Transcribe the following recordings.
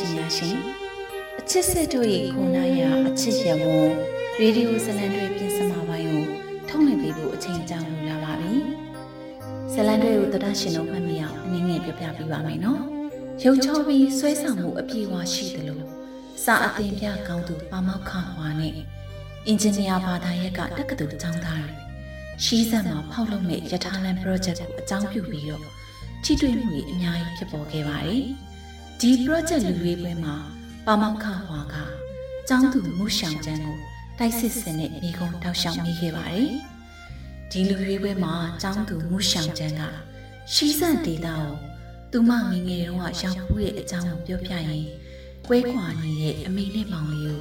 ရှင်များရှင်အချစ်စစ်တို့၏ခုနာရအချစ်ရဝွန်ရေဒီယိုဇလံတွေပြင်စမှာပိုင်းကိုထုတ်လွှင့်ပေးဖို့အချိန်ကြာလိုလာပါပြီဇလံတွေကိုတဒရှင်တို့မှတ်မိအောင်အနည်းငယ်ပြပြပေးပါမယ်နော်ရုပ်ချောပြီးဆွဲဆောင်မှုအပြည့်အဝရှိသလိုစာအသင်ပြကောင်းသူပါမောက်ခဟွာနဲ့အင်ဂျင်နီယာဘာသာရပ်ကတက္ကသိုလ်ကျောင်းသားတွေရှီးစက်မှာဖောက်လုပ်မဲ့ရထားလန် project ကိုအကြောင်းပြုပြီးတော့ထိတွေ့မှုတွေအများကြီးဖြစ်ပေါ်ခဲ့ပါတယ်။ ဒီ project လူရွေးပွဲမှာပါမောက်ခဟွာကကျောင်းသူမှုရှောင်ကျန်းကိုတိုက်စစ်စင်နဲ့မိကုံတောက်ရှောင်မိခဲ့ပါတယ်။ဒီလူရွေးပွဲမှာကျောင်းသူမှုရှောင်ကျန်းကရှီးစက်ဒေတာကိုသူမငငယ်တုန်းကရောက်ဖူးတဲ့အကြောင်းကိုပြောပြရင်ကွဲခွာနေတဲ့အမေနဲ့မောင်လေးကို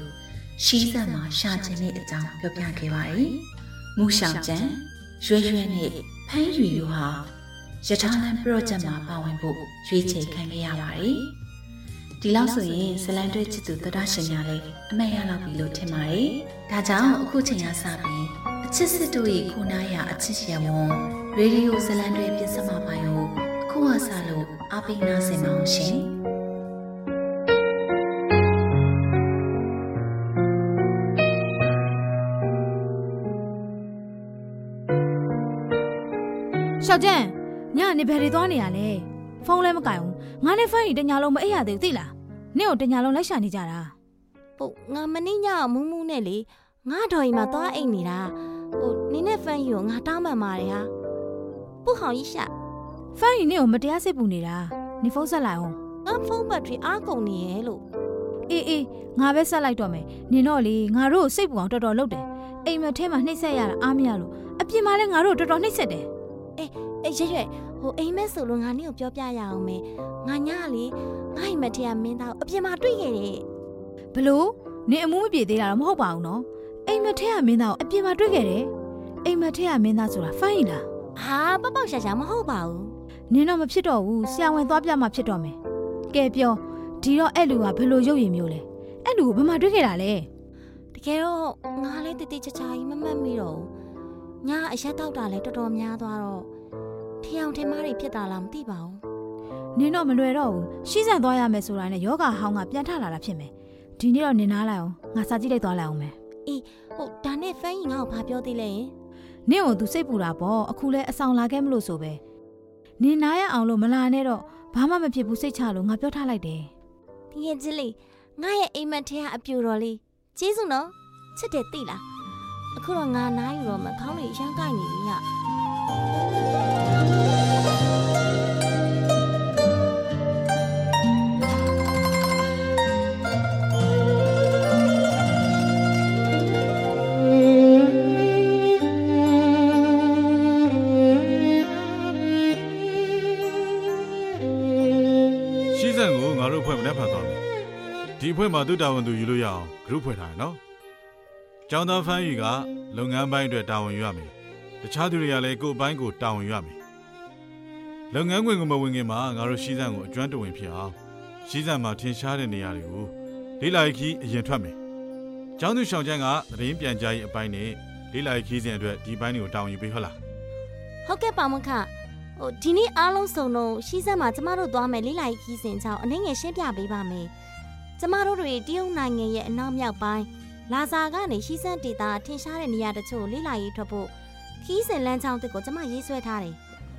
ရှီးစက်မှာရှာချင်တဲ့အကြောင်းပြောပြခဲ့ပါတယ်။မှုရှောင်ကျန်းရွယ်ရွယ်နဲ့ဖမ်းယူယူဟာရထားလန် project မှာပါဝင်ဖို့ရွေးချယ်ခံခဲ့ရပါတယ်။ ဒီလောက်ဆိုရင်ဇလန်တွဲချစ်သူသဒ္ဒရှင်များလည်းအမှတ်ရလောက်ပြီလို့ထင်ပါတယ်။ဒါကြောင့်အခုချိန်ကစပြီးအချစ်စစ်တို့ရဲ့ခုနာရအချစ်ရဝွန်ရေဒီယိုဇလန်တွဲပြင်စမပိုင်းကိုအခုမှစလို့အပိနာစင်ပါအောင်ရှင်။ရှောက်ကျန်ညနေဘယ်တွေသွားနေရလဲ ဖုန်းလည်းမကင်ဘူးငါနဲ့ဖန်ရီတညာလုံးမအိပ်ရသေးဘူးသိလားနင့်ကိုတညာလုံးလိုက်ရှာနေကြတာဟုတ်ငါမနေ့ညကမူးမူးနဲ့လေငါတော်ရင်မှာသွားအိတ်နေတာဟိုနင်းနဲ့ဖန်ယူကိုငါတောင်းပန်ပါတယ်ဟာပုဟောင်ကြီးရှာဖန်ရီနင့်ကိုမတရားစိတ်ပူနေတာနေဖုန်းဆက်လိုက်အောင်ငါဖုန်းဘက်ထရီအားကုန်နေရဲ့လို့အေးအေးငါပဲဆက်လိုက်တော့မယ်နင်တော့လေငါတို့ကိုစိတ်ပူအောင်တော်တော်လုပ်တယ်အိမ်မထဲမှာနှိမ့်ဆက်ရတာအားမရလို့အပြင်မှာလည်းငါတို့ကိုတော်တော်နှိမ့်ဆက်တယ်အေးရွရွ ဟိုအိမ်မက်ဆိုလို့ငါနင့်ကိုပြောပြရအောင်မယ်ငါညကလေငါ့အိမ်မက်ထဲကမင်းသားကိုအပြင်မှာတွေ့ခဲ့တယ်ဘလို့နင်အမှုမပြေသေးတာတော့မဟုတ်ပါဘူးနော်အိမ်မထဲကမင်းသားကိုအပြင်မှာတွေ့ခဲ့တယ်အိမ်မထဲကမင်းသားဆိုတာဖန်ရီလားဟာပေါက်ပေါက်ရှာရှာမဟုတ်ပါဘူးနင်တော့မဖြစ်တော့ဘူးဆရာဝန်သွားပြမှဖြစ်တော့မယ်ကဲပြောဒီတော့အဲ့လူကဘယ်လိုရုပ်ရည်မျိုးလဲအဲ့လူကိုဘယ်မှာတွေ့ခဲ့တာလဲတကယ်တော့ငါလည်းတတိချာချာကြီးမမှတ်မိတော့ဘူးညအရက်တောက်တာလည်းတော်တော်များသွားတော့ ထီအောင်ထင်မားတွေဖြစ်တာလားမသိပါဘူးနင်တော့မလွယ်တော့ဘူးရှီးဆန်သွားရမယ်ဆိုတာနဲ့ယောဂဟောင်းကပြန်ထလာတာဖြစ်မယ်ဒီနေ့တော့နင်နားလိုက်အောင်ငါစာကြည့်လိုက်သွားလိုက်အောင်မယ်ဟုတ်ဒါနဲ့ဖန်ကြီးငါ့ကိုဘာပြောသေးလဲယင်နင့်ကိုသူစိတ်ပူတာပေါ့အခုလဲအဆောင်လာခဲ့မလို့ဆိုပဲနင်နားရအောင်လို့မလာနဲ့တော့ဘာမှမဖြစ်ဘူးစိတ်ချလို့ငါပြောထားလိုက်တယ်ဒီရဲ့ကြီးလေးငါရဲ့အိမ်မက်ထဲကအပြူတော်လေးကျေးဇူးနော်ချစ်တယ်သိလားအခုတော့ငါနားယူတော့မခေါင်းလေးရမ်းကိုက်နေပြီည ဒီအဖွဲ့မှာသူတာဝန်သူယူလို့ရအောင် group ဖွဲ့ထားရနော်ကျောင်းသားဖန်းယူကလုပ်ငန်းပိုင်းအတွက်တာဝန်ယူရမယ်တခြားသူတွေကလည်းကိုယ်ပိုင်းကိုတာဝန်ယူရမယ်လုပ်ငန်းခွင်ကိုမဝင်ခင်မှာငါတို့ရှီးစံကိုအကျွမ်းတဝင်ဖြစ်အောင်ရှီးစံမှာထင်ရှားတဲ့နေရာတွေကိုလေးလာခီးအရင်ထွက်မယ်ကျောင်းသူရှောင်းချမ်းကသတင်းပြန်ကြားရေးအပိုင်းနဲ့လေးလာခီးစဉ်အတွက်ဒီပိုင်းတွေကိုတာဝန်ယူပေးဟုတ်လားဟုတ်ကဲ့ပါမခဟိုဒီနေ့အားလုံးစုံတော့ရှီးစက်မှာကျမတို့သွားမယ်လေးလိုက်ခီးစဉ်ချောင်းအနှင်းငယ်ရှင်းပြပေးပါမယ် ကျမတို့တွေတရုတ်နိုင်ငံရဲ့အနောက်မြောက်ပိုင်းလာဇာကနေရှီးစက်ဒေတာထင်ရှားတဲ့နေရာတချို့လေးလိုက်ရေးထွက်ဖို့ခီးစဉ်လမ်းကြောင်းတစ်ကိုကျမရေးဆွဲထားတယ်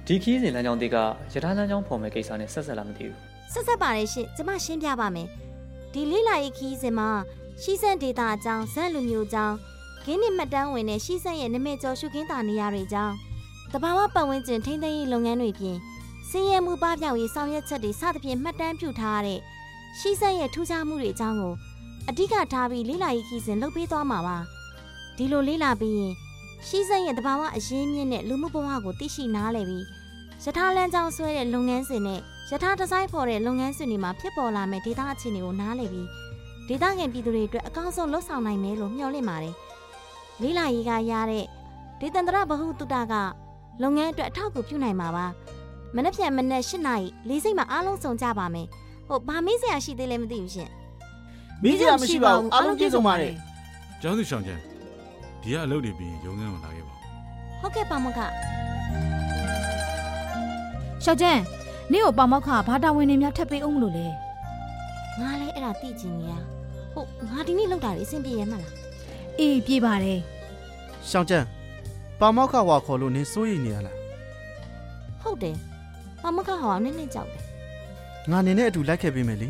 ဒီခီးစဉ်လမ်းကြောင်းတွေကရထားလမ်းကြောင်းဖော်မဲ့ကိစ္စနဲ့ဆက်ဆက်လာမသိဘူးဆက်ဆက်ပါတယ်ရှင်ကျမရှင်းပြပါမယ်ဒီလေးလာရေးခီးစဉ်မှာရှီးစက်ဒေတာအကြောင်းဇက်လူမျိုးအကြောင်းဂင်းနစ်မှတ်တမ်းဝင်တဲ့ရှီးစက်ရဲ့နမဲကျော်ရှုခင်းတာနေရာတွေအကြောင်းတဘာဝပတ်ဝန်းကျင်ထိန်းသိမ်းရေးလုပ်ငန်းတွေပြင်စင်းရဲမှုပပျောက်ရေးဆောင်ရွက်ချက်တွေစသဖြင့်မှတ်တမ်းပြုထားရတဲ့ ရှီးစက်ရဲ့ထူးခြားမှုတွေအကြောင်းကိုအဓိကထားပြီးလေးလာရေးခီးစဉ်လုပ်ပေးသွားမှာပါဒီလိုလေးလာပြီးရင်ရှီးစက်ရဲ့တဘာဝအရင်းမြစ်နဲ့လူမှုဘဝကိုသိရှိနားလည်ပြီးရထားလမ်းကြောင်းဆွဲတဲ့လုပ်ငန်းစဉ်နဲ့ရထားဒီဇိုင်းဖော်တဲ့လုပ်ငန်းစဉ်တွေမှာဖြစ်ပေါ်လာမယ့်ဒေတာအခြေအနေကိုနားလည်ပြီးဒေတာငယ်ပြည်သူတွေအတွက်အကောင်းဆုံးလှုပ်ဆောင်နိုင်မယ်လို့မျှော်လင့်ပါတယ်လေးလာရေးကရတဲ့ဒေသန္တရဘဟုတုတကလုပ်ငန်းအတွက်အထောက်အကူပြုနိုင်မှာပါမနေ့ပြန်မနေ့၈နာရီလေးစိတ်မှာအားလုံးစုံကြပါမယ် ဟုတ်ဘာမေးစရာရှိသေးလဲမသိဘူးရှင်မိကြမရှိပါဘူးအားလုံးပြည့်စုံပါတယ်ကျောင်းသူရှောင်းချမ်းဒီကအလုပ်တွေပြီးရင်ရုံးခန်းကိုလာခဲ့ပါဦးဟုတ်ကဲ့ပါမကရှောက်ကျန်းနင့်ကိုပေါမောက်ခဘာတာဝန်နေများထပ်ပေးအောင်မလို့လဲငါလည်းအဲ့ဒါသိချင်နေတာဟုတ်ငါဒီနေ့လောက်တာလေအဆင်ပြေရမှာလားအေးပြေးပါတယ်ရှောင်းကျန်းပါမောက်ခဝါခေါ်လို့နင်စိုးရိမ်နေရလားဟုတ်တယ်ပမခဟောင်းနည်းနည်းကြောက်တယ် ငါနင်နဲ့အတူလိုက်ခဲ့ပေးမယ်လေ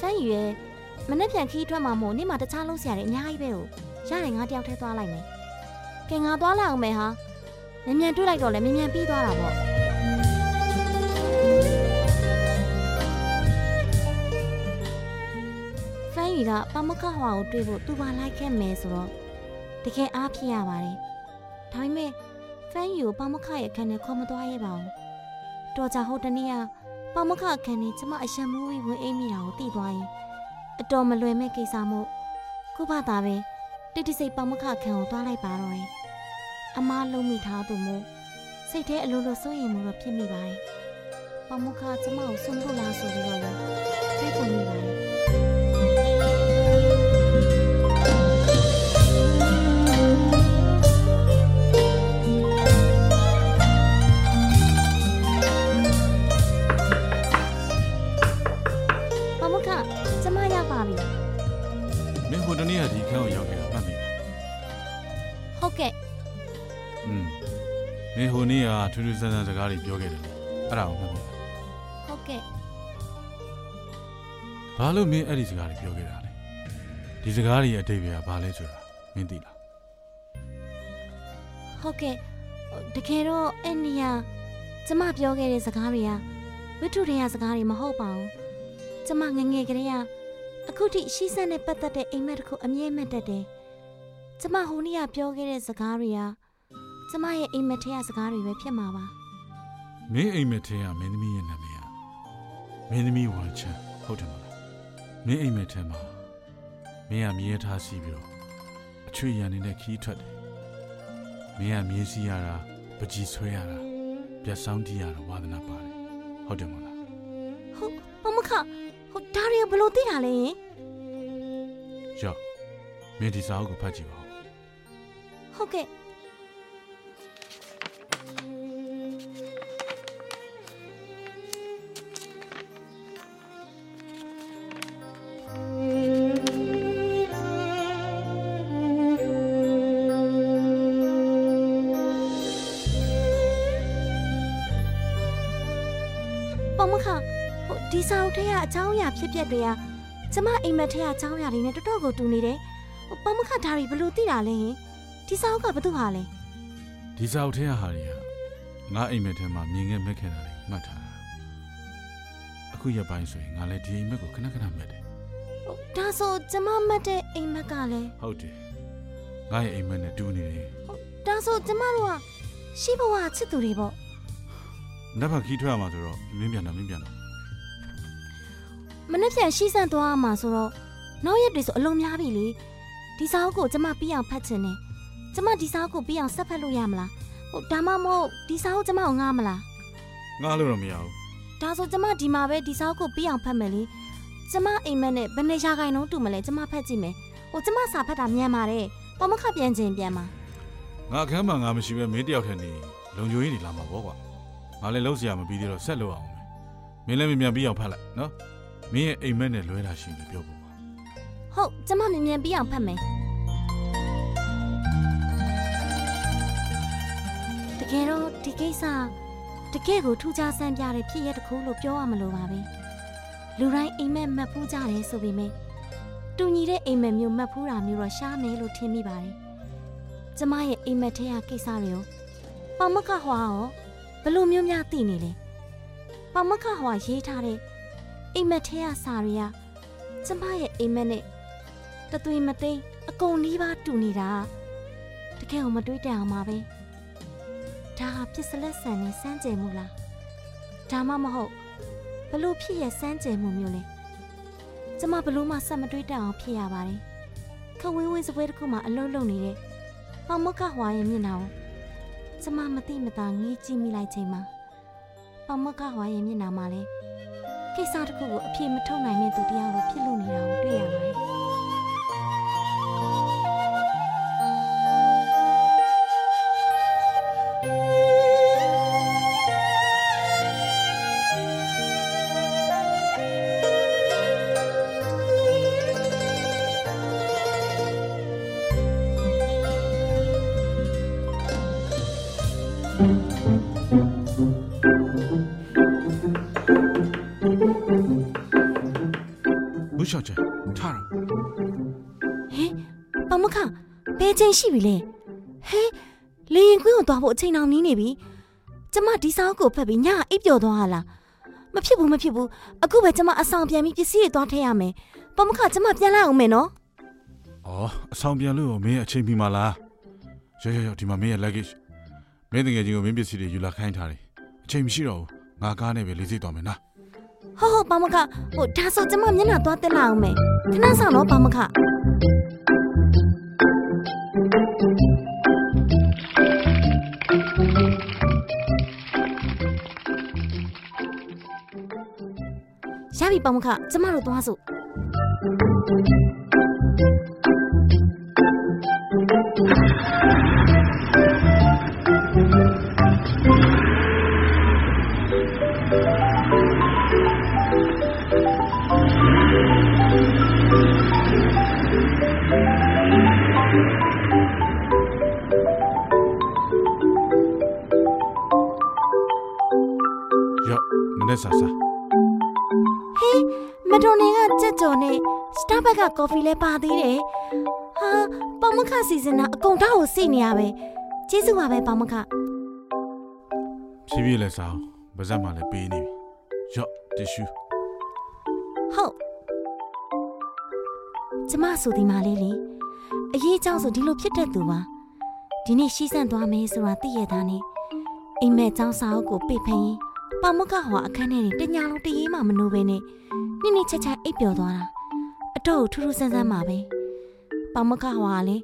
ဖမ်းယူရဲ့မနေ့ပြန်ခီးထွက်မှာမို့နေ့မှာတခြားလုံးစရာတွေအများကြီးပဲဟုတ်ရတယ်ငါတယောက်တည်းသွားလိုက်မယ်ကဲငါသွားလိုက်အောင်မယ်ဟာမြန်မြန်တွေ့လိုက်တော့လဲမြန်မြန်ပြီးသွားတာပေါ့ဖမ်းယူကပမခဟောင်းကိုတွေ့ဖို့သူပါလိုက်ခဲ့မယ်ဆိုတော့တကယ်အားဖြစ်ရပါတယ်ဒါပေမဲ့ဖမ်းယူကိုပမခရဲ့အခန်းထဲခေါ်မသွားရပါဘူးတော်ကြဟိုတနေ့က ပမခအခန်းနဲ့ကျမအရှံမူးဝင်အိမ်မိတာကိုသိသွားရင်အတော်မလွယ်မဲ့ကိစ္စမို့ခုဘာသာပဲတိတ်တိစိတ်ပမခအခန်းကိုသွားလိုက်ပါတော့တယ်။အမားလုံးမိထားသူမို့စိတ်ထဲအလိုလိုစိုးရိမ်မှုတော့ဖြစ်မိပါတယ်။ပမခကျမကိုဆုံးဖို့လားဆိုပြီးတော့လည်းသိကုန်မိပါတယ် မင်းဟိုတနေ့ကဒီခန်းကိုရောက်ခဲ့တာမှတ်မိလားဟုတ်ကဲ့อืมမင်းဟိုနေ့ကထူးထူးဆန်းဆန်းစကားတွေပြောခဲ့တယ်လေအဲ့ဒါကိုမှတ်မိလားဟုတ်ကဲ့ဘာလို့မင်းအဲ့ဒီစကားတွေပြောခဲ့တာလဲဒီစကားတွေရဲ့အတိတ်ပဲကဘာလဲဆိုတာမင်းသိလားဟုတ်ကဲ့တကယ်တော့အဲ့နေရာကျမပြောခဲ့တဲ့စကားတွေကဝိထုတွေကစကားတွေမဟုတ်ပါဘူးကျမငယ်ငယ်ကလေးက အခုထိရှိစက်နဲ့ပတ်သက်တဲ့အိမ်မက်တစ်ခုအမြဲမှတ်တတ်တယ်ကျမဟိုနေ့ကပြောခဲ့တဲ့စကားတွေကကျမရဲ့အိမ်မက်ထဲကစကားတွေပဲဖြစ်မှာပါမင်းအိမ်မက်ထဲကမင်းသမီးရဲ့နာမည်ကမင်းသမီးဝမ်ချန်ဟုတ်တယ်မလားမင်းအိမ်မက်ထဲမှာမင်းကမြေရထားစီးပြီးတော့အချွေရံနေတဲ့ခီးထွက်တယ်မင်းကမြေးစီးရတာပကြီးဆွဲရတာပြတ်ဆောင်တီးရတာဝါသနာပါတယ်ဟုတ်တယ်မလား ဘယ်လို့သိတာလဲယင်ရောက်မင်းဒီစာအုပ်ကိုဖတ်ကြည့်ပါဦးဟုတ်ကဲ့ပေါမခဟို ဒီစာအုပ်ထဲကအကြောင်းအရာဖြစ်ပျက်တွေကကျမအိမ်မက်ထဲကအကြောင်းအရာတွေနဲ့တော်တော်ကိုတူနေတယ်ဟိုပေါမခဒါတွေဘယ်လို့သိတာလဲဟင်ဒီစာအုပ်ကဘာတူဟာလဲဒီစာအုပ်ထဲကဟာတွေကငါအိမ်မက်ထဲမှာမြင်ခဲ့မက်ခဲ့တာတွေမှတ်ထားတာအခုရက်ပိုင်းဆိုရင်ငါလည်းဒီအိမ်မက်ကိုခဏခဏမက်တယ်ဟိုဒါဆိုကျမမတ်တဲ့အိမ်မက်ကလည်းဟုတ်တယ်ငါရဲ့အိမ်မက်နဲ့တူနေတယ်ဒါဆိုကျမတို့ကရှိဘဝချစ်သူတွေပေါ့နက်ဖက်ခီးထွက်ရမှာဆိုတော့မင်းပြန်တော့မင်းပြန်တော့ မနေ့ပြန်ရှိစံသွားရမှာဆိုတော့နောက်ရက်တွေဆိုအလုံးများပြီလေဒီစာအုပ်ကိုကျမပြီးအောင်ဖတ်ချင်တယ်ကျမဒီစာအုပ်ကိုပြီးအောင်ဆက်ဖတ်လို့ရမလားဟိုဒါမှမဟုတ်ဒီစာအုပ်ကျမကိုငားမလားငါလို့တော့မရဘူးဒါဆိုကျမဒီမှာပဲဒီစာအုပ်ကိုပြီးအောင်ဖတ်မယ်လေကျမအိမ်မက်နဲ့ဘယ်နေရာခိုင်နှုန်းတူမလဲကျမဖတ်ကြည့်မယ်ဟိုကျမစာဖတ်တာမြန်ပါတယ်ပမခပြန်ခြင်းပြန်မှာငါအခန်းမှာငါမရှိပဲမင်းတယောက်ထဲနေလုံချိုကြီးနေလာမှာပေါ့ကွာငါလည်းလုံးစရာမပြီးသေးတော့ဆက်လို့အောင်မယ်မင်းလည်းမြန်မြန်ပြီးအောင်ဖတ်လိုက်နော် မင်းရဲ့အိမ်မက်နဲ့လွဲတာရှိရင်ပြောဖို့ပါဟုတ်ကျမမြန်မြန်ပြီးအောင်ဖတ်မယ်တကယ်တော့ဒီကိစ္စတကယ်ကိုထူးခြားဆန်းပြတဲ့ဖြစ်ရတစ်ခုလို့ပြောရမလို့ပါပဲလူတိုင်းအိမ်မက်မက်ဖူးကြတယ်ဆိုပေမဲ့တူညီတဲ့အိမ်မက်မျိုးမက်ဖူးတာမျိုးတော့ရှားမယ်လို့ထင်မိပါတယ်ကျမရဲ့အိမ်မက်ထဲကကိစ္စတွေကိုပမခဟွာရောဘယ်လိုမျိုးများသိနေလဲပမခဟွာရေးထားတဲ့ အိမ်မက်ထဲကစာတွေကကျမရဲ့အိမ်မက်နဲ့တသွေးမသိမ်းအကုန်နီးပါးတူနေတာတကယ်ကိုမတွေးတန်အောင်ပါပဲဒါဟာပြစ်စလက်ဆန်နဲ့စမ်းကြယ်မှုလားဒါမှမဟုတ်ဘလို့ဖြစ်ရစမ်းကြယ်မှုမျိုးလဲကျမဘလို့မှဆက်မတွေးတန်အောင်ဖြစ်ရပါတယ်ခဝင်းဝင်းစပွဲတစ်ခုမှအလုံးလုံးနေတဲ့ပေါမုတ်ကဟွာရဲ့မျက်နှာကိုကျမမသိမသာငေးကြည့်မိလိုက်ချိန်မှာပေါမုတ်ကဟွာရဲ့မျက်နှာမှာလဲ ကိစ္စတစ်ခုကိုအပြည့်မထုတ်နိုင်တဲ့သူတယောက်လိုဖြစ်လို့နေတာကိုတွေ့ရပါတယ်။ ဟက်ချင်ထားတော့ဟင်ပါမခဘယ်ချိန်ရှိပြီလဲဟဲလေရင်ကွင်းကိုသွားဖို့အချိန်အောင်နီးနေပြီကျမဒီစားကိုဖက်ပြီးညအိပ်ပျော်သွားရလားမဖြစ်ဘူးမဖြစ်ဘူးအခုပဲကျမအဆောင်ပြန်ပြီးပစ္စည်းတွေသွားထည့်ရမယ်ပါမခကျမပြန်လာအောင်မယ်နော်အော်အဆောင်ပြန်လို့မင်းအချိန်ပြီမလားရောရောရောဒီမှာမင်းရဲ့ luggage မင်းတကယ်ကြီးကိုမင်းပစ္စည်းတွေယူလာခိုင်းထားတယ်အချိန်မရှိတော့ဘူးငါကားနဲ့ပဲလေးစိတ်သွားမယ်နော် ဟုတ်ဟုတ်ပါမခဟိုဒါဆိုကျမမျက်နှာသွားတက်လာအောင်မယ်ခဏဆောင်တော့ပါမခရပြီပေါမခကျမတို့သွားစို့ နည်းနည်းဆာဆာ မက်ဒိုနယ်ကကြက်ကြော်နဲ့စတာဘတ်ကကော်ဖီလဲပါသေးတယ်ဟာပေါမခစီစဉ်တာအကုန်တော့ကိုစိတ်နေရပဲကျေးဇူးပါပဲပေါမခ ဖြည်းဖြည်းလဲစားအောင်ပါဇက်မှလည်းပေးနေပြီရော့တီရှူ ဟုတ်ကျမဆိုဒီမှာလေးလေအရေးအကြောင်းဆိုဒီလိုဖြစ်တတ်သူပါဒီနေ့ရှိစန့်သွားမယ်ဆိုတာသိရတာနဲ့အိမ်မက်เจ้าစာအုပ်ကိုပိတ်ဖင်ရင် ပေါမခဟောအခန်းထဲနေတညာလုံးတရေးမှမနိုးပဲနဲ့နိမ့်နိမ့်ချက်ချက်အိပ်ပျော်သွားတာအတော့ထူးထူးဆန်းဆန်းပါပဲပေါမခဟောကလည်း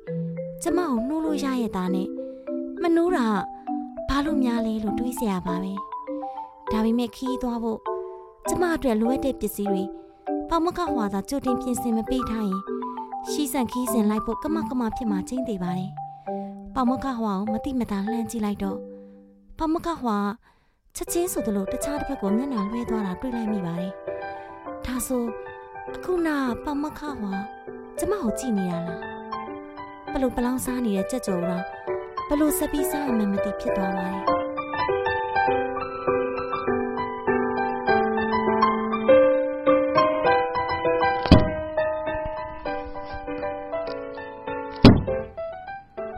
ကျမကိုနှိုးလို့ရရတာနဲ့မနိုးတာဘာလို့များလဲလို့တွေးเสียရပါပဲဒါပေမဲ့ခီးသွားဖို့ကျမအတွက်လိုအပ်တဲ့ပစ္စည်းတွေ ပေါမကဟွာသာကြိုတင်ပြင်ဆင်မပေးထားရင်ရှီဆန်ခီးစင်လိုက်ဖို့ကမကမဖြစ်မှချင်းသေးပါတယ်။ပေါမကဟွာကိုမတိမတာလှမ်းကြည့်လိုက်တော့ပေါမကဟွာ ချက်ချင်းဆိုသလိုတခြားတစ်ဖက်ကိုမျက်နှာလွှဲသွားတာတွေ့လိုက်မိပါတယ်။ဒါဆိုအခုနာပေါမကဟွာကျမကိုကြည့်နေတာလား။ဘလို့ပလောင်စားနေတဲ့ကြက်ကြော်တော့ဘလို့ဆက်ပြီးစားရမှန်းမသိဖြစ်သွားပါတယ်။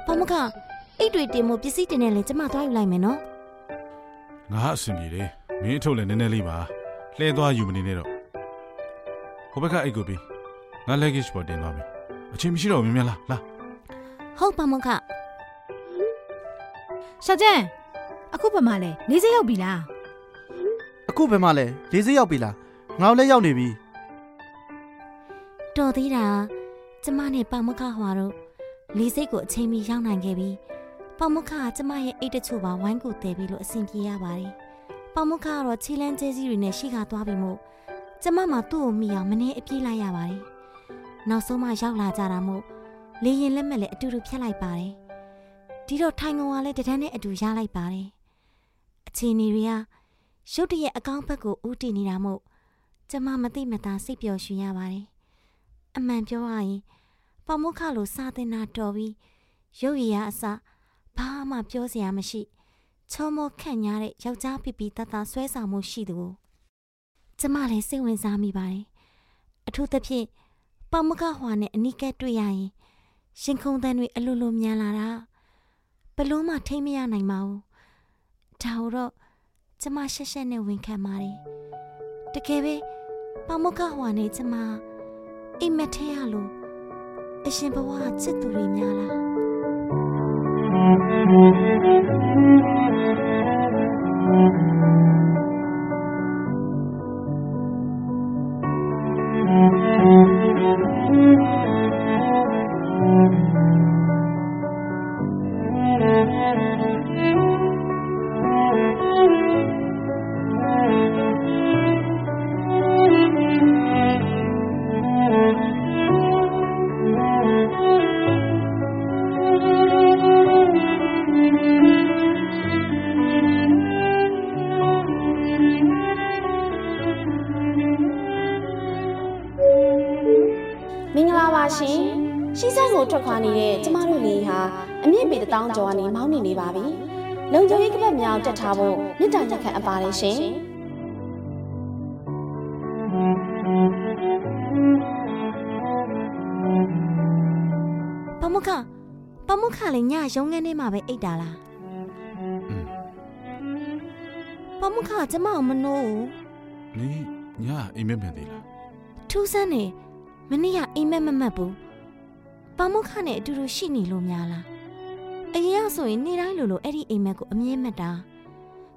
ပေါမကအိတ်တွေတင်မှုပစ္စည်းတင်နေလဲကျမသွားယူလိုက်မယ်နော် ငါအဆင်ပြေတယ်မင်းအထုတ်လည်းနည်းနည်းလေးပါလှဲသွားယူမနေနဲ့တော့ဟိုဘက်ကအိတ်ကိုပြီးငါ luggage ပေါ်တင်သွားမယ်အချိန်မရှိတော့ဘူးမြင်မလားလာဟုတ်ပေါမကရှောက်ကျန်းအခုဘာမှလဲလေးစိတ်ရောက်ပြီလားအခုဘယ်မှာလဲလေးစိတ်ရောက်ပြီလားငါတို့လည်းရောက်နေပြီတော်သေးတာကျမနဲ့ပေါမကဟွာတို့လေးစိတ်ကိုအချိန်မီရောက်နိုင်ခဲ့ပြီ ပေါမကကကျမရဲ့အိတ်တချို့ပါဝိုင်းကူတဲပြီလို့အဆင်ပြေရပါတယ်ပေါမကကတော့ခြေလန်းကျဲကြီးတွေနဲ့ရှိခါသွားပြီမို့ကျမမှသူ့ကိုမိအောင်မနေအပြေးလိုက်ရပါတယ်နောက်ဆုံးမှရောက်လာကြတာမို့လေရင်လက်မဲ့လည်းအတူတူဖြတ်လိုက်ပါတယ်ဒီတော့ထိုင်ကုန်ကလည်းတဒန်းနဲ့အတူရလိုက်ပါတယ်အချိန်ကြီးတွေကရုတ်တရက်အကောင့်ဘက်ကိုဦးတည်နေတာမို့ကျမမသိမသာစိတ်ပျော်ရွှင်ရပါတယ်အမှန်ပြောရရင်ပေါမုခလိုစာတင်တာတော်ပြီးရုပ်ရည်ရအစ ဘာမှပြောစရာမရှိချောမောခန့်ညားတဲ့ယောက်ျားပြပြတတ်တာဆွဲဆောင်မှုရှိသူကိုကျမလည်းစိတ်ဝင်စားမိပါတယ်အထူးသဖြင့်ပေါမုခဟွာနဲ့အနိကက်တွေ့ရရင်ရှင်ခုန်တန်းတွေအလိုလိုမြန်လာတာဘလို့မှထိမ့်မရနိုင်ပါဘူးဒါတော့ကျမရှက်ရှက်နဲ့ဝင်ခံပါတယ်တကယ်ပဲပေါမုခဟွာနဲ့ကျမအိမ်မက်ထဲရလို့အရှင်ဘဝချစ်သူတွေများလား Thank you. သည်။လုံခြုံရေးကပတ်များတက်ထားဖို့မြစ်တာရက်ခံအပ်ပါတယ်ရှင်။ပမုခပမုခလည်းညရုံးငန်းထဲမှာပဲအိတ်တာလားပမုခကျမအောင်မနိုးနင်ညအိမ်မက်မှန်သေးလားထူးဆန်းနေမနေ့ကအိမ်မက်မမက်ဘူးပမုခနဲ့အတူတူရှိနေလို့များလား အရင်ကဆိုရင်နေ့တိုင်းလိုလိုအဲ့ဒီအိမ်မက်ကိုအမြဲမက်တာ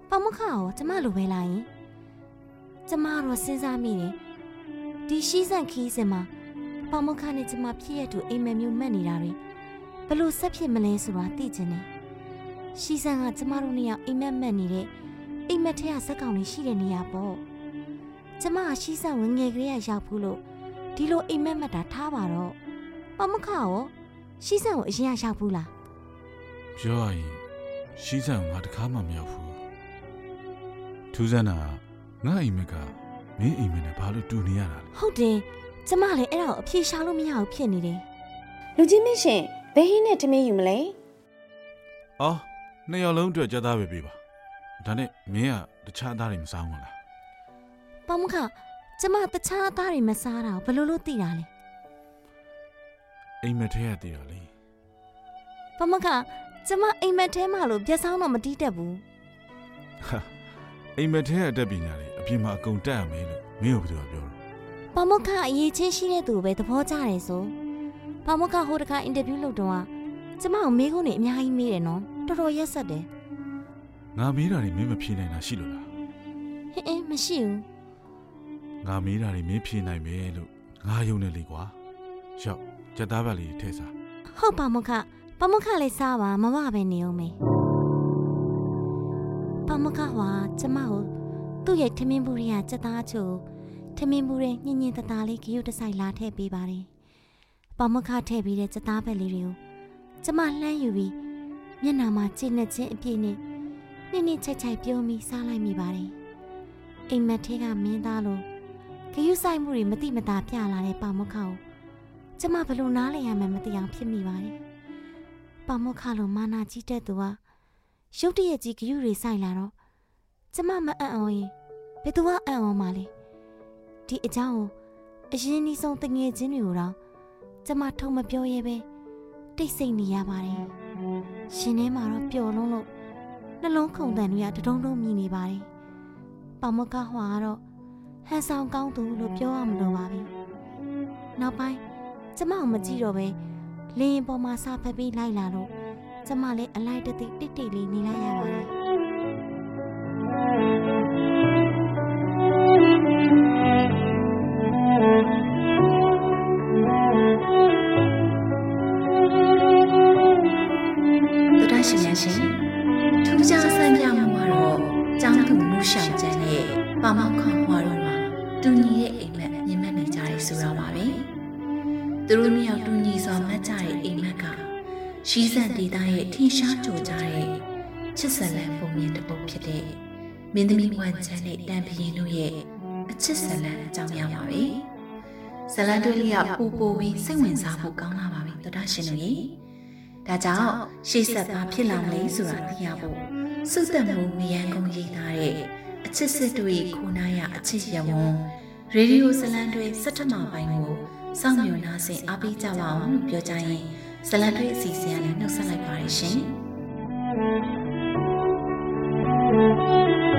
ပမခရောကျမလိုပဲလားယင်ကျမတော့စဉ်းစားမိတယ်ဒီရှိစန့်ခီးစင်မှာပမခနဲ့ကျမဖြစ်ရတူအိမ်မက်မျိုးမက်နေတာတွေဘယ်လို့ဆက်ဖြစ်မလဲဆိုတာသိချင်တယ်ရှိစန့်ကကျမတို့နှစ်ယောက်အိမ်မက်မက်နေတဲ့အိမ်မက်ထဲကဇက်ကောင်တွေရှိတဲ့နေရာပေါ့ကျမကရှိစက်ဝင်ငယ်ကလေးကရောက်ဘူးလို့ဒီလိုအိမ်မက်မက်တာထားပါတော့ပမခရောရှိစက်ကိုအရင်ကရောက်ဘူးလား ပြောရရင်ရှိစံငါတခါမှမရောက်ဘူးထူးဆန်းတာငါအိမ်မက်ကမင်းအိမ်မက်နဲ့ဘာလို့တူနေရတာလဲဟုတ်တယ်ကျမလည်းအဲ့ဒါကိုအပြေရှာလို့မရဘူးဖြစ်နေတယ်လူကြီးမင်းရှင်ဘယ်ဟင်းနဲ့ထမင်းယူမလဲအော်နှစ်ယောက်လုံးအတွက်ကြက်သားပဲပေးပါဒါနဲ့မင်းကတခြားသားတွေမစားဘူးလားပမခကျမတခြားအသားတွေမစားတာကိုဘယ်လိုလုပ်သိတာလဲအိမ်မက်ထဲရတည်တာလေပမခ ကျမအိမ်မက်ထဲမှာလို့ပြက်ဆောင်တော့မတီးတတ်ဘူးဟာအိမ်မက်ထဲအတက်ပညာတွေအပြင်မှာအကုန်တက်ရမယ်လို့မင်းတို့ဘယ်သူကပြောတော့ပမခအရေးချင်းရှိတဲ့သူကိုပဲသဘောကျတယ်ဆိုပမခဟိုတခါအင်တာဗျူးလုပ်တော့ကကျမကိုမေးခွန်းတွေအများကြီးမေးတယ်နော်တော်တော်ရက်ဆက်တယ်ငါမေးတာတွေမင်းမဖြေနိုင်တာရှိလို့လားဟင်းအင်းမရှိဘူးငါမေးတာတွေမင်းဖြေနိုင်မယ်လို့ငါယုံနေလေကွာရောက်ကြက်သားပါလေးထည့်စားဟုတ်ပါမခ ပမခလေးစားပါမမပဲနေအောင်မေပမခဟာကျမကိုသူ့ရဲ့ထမင်းဘူးတွေကစက်သားချိုထမင်းဘူးရဲ့ညင်ညင်တသားလေးဂရုတစိုက်လာထည့်ပေးပါတယ်ပမခထည့်ပြီးတဲ့စက်သားဘက်လေးတွေကိုကျမလှမ်းယူပြီးမျက်နှာမှာကျင့်နေခြင်းအပြည့်နဲ့နစ်နစ်ချိုက်ချိုက်ပြုံးပြီးစားလိုက်မိပါတယ်အိမ်မက်ထဲကမင်းသားလိုဂရုစိုက်မှုတွေမတိမတာပြလာတဲ့ပမခကိုကျမဘယ်လိုနားလဲရမှန်းမသိအောင်ဖြစ်မိပါတယ်။ ပါမခလိုမာနာကြီးတဲ့သူကရုတ်တရက်ကြီးဂရုတွေဆိုင်လာတော့ကျမမအံ့ဩရင်ဘယ်သူကအံ့ဩမှာလဲ။ဒီအကြောင်းကိုအရင်နီးဆုံးတငယ်ချင်းတွေကိုတော့ကျမထုံမပြောရဲပဲတိတ်ဆိတ်နေရပါတယ်။ရှင်ထဲမှာတော့ပျော်လုံးလို့နှလုံးခုန်တန်တွေကတဒုံဒုံမြည်နေပါတယ်။ပါမခဟွာကတော့ဟန်ဆောင်ကောင်းသူလို့ပြောရမလို့ပါဘူး။နောက်ပိုင်းကျမအောင်မကြည့်တော့ပဲ လေရင်ပေါ်မှာစာဖက်ပြီးလိုက်လာတော့ကျမလည်းအလိုက်တသိတိတ်တိတ်လေးနေလိုက်ရပါတယ် ရှိစံဒေတာရဲ့ထင်ရှားကြိုကြတဲ့ချစ်စလန်ပုံမြင်တစ်ပုဒ်ဖြစ်တဲ့မင်းသမီးဝန်ချမ်းနဲ့တန်ပရင်တို့ရဲ့အချစ်စလန်အကြောင်းများပါပဲဇလန်တွေလေးကပူပူပြီးစိတ်ဝင်စားဖို့ကောင်းလာပါပြီသောတာရှင်တို့ရေဒါကြောင့်ရှေ့ဆက်ဘာဖြစ်လာမလဲဆိုတာသိရဖို့စုသက်မှုမယံကုန်ရေးထားတဲ့အချစ်စစ်တို့ရဲ့ခိုနာရအချစ်ရဝွန်ရေဒီယိုဇလံတွေစက်ထမပိုင်းကိုစောင့်မျှော်နှားဆင်အားပေးကြပါအောင်လို့ပြောကြရင် ဇလံတွေအစီအစဉ်ကနေနှုတ်ဆက်လိုက်ပါရရှင်။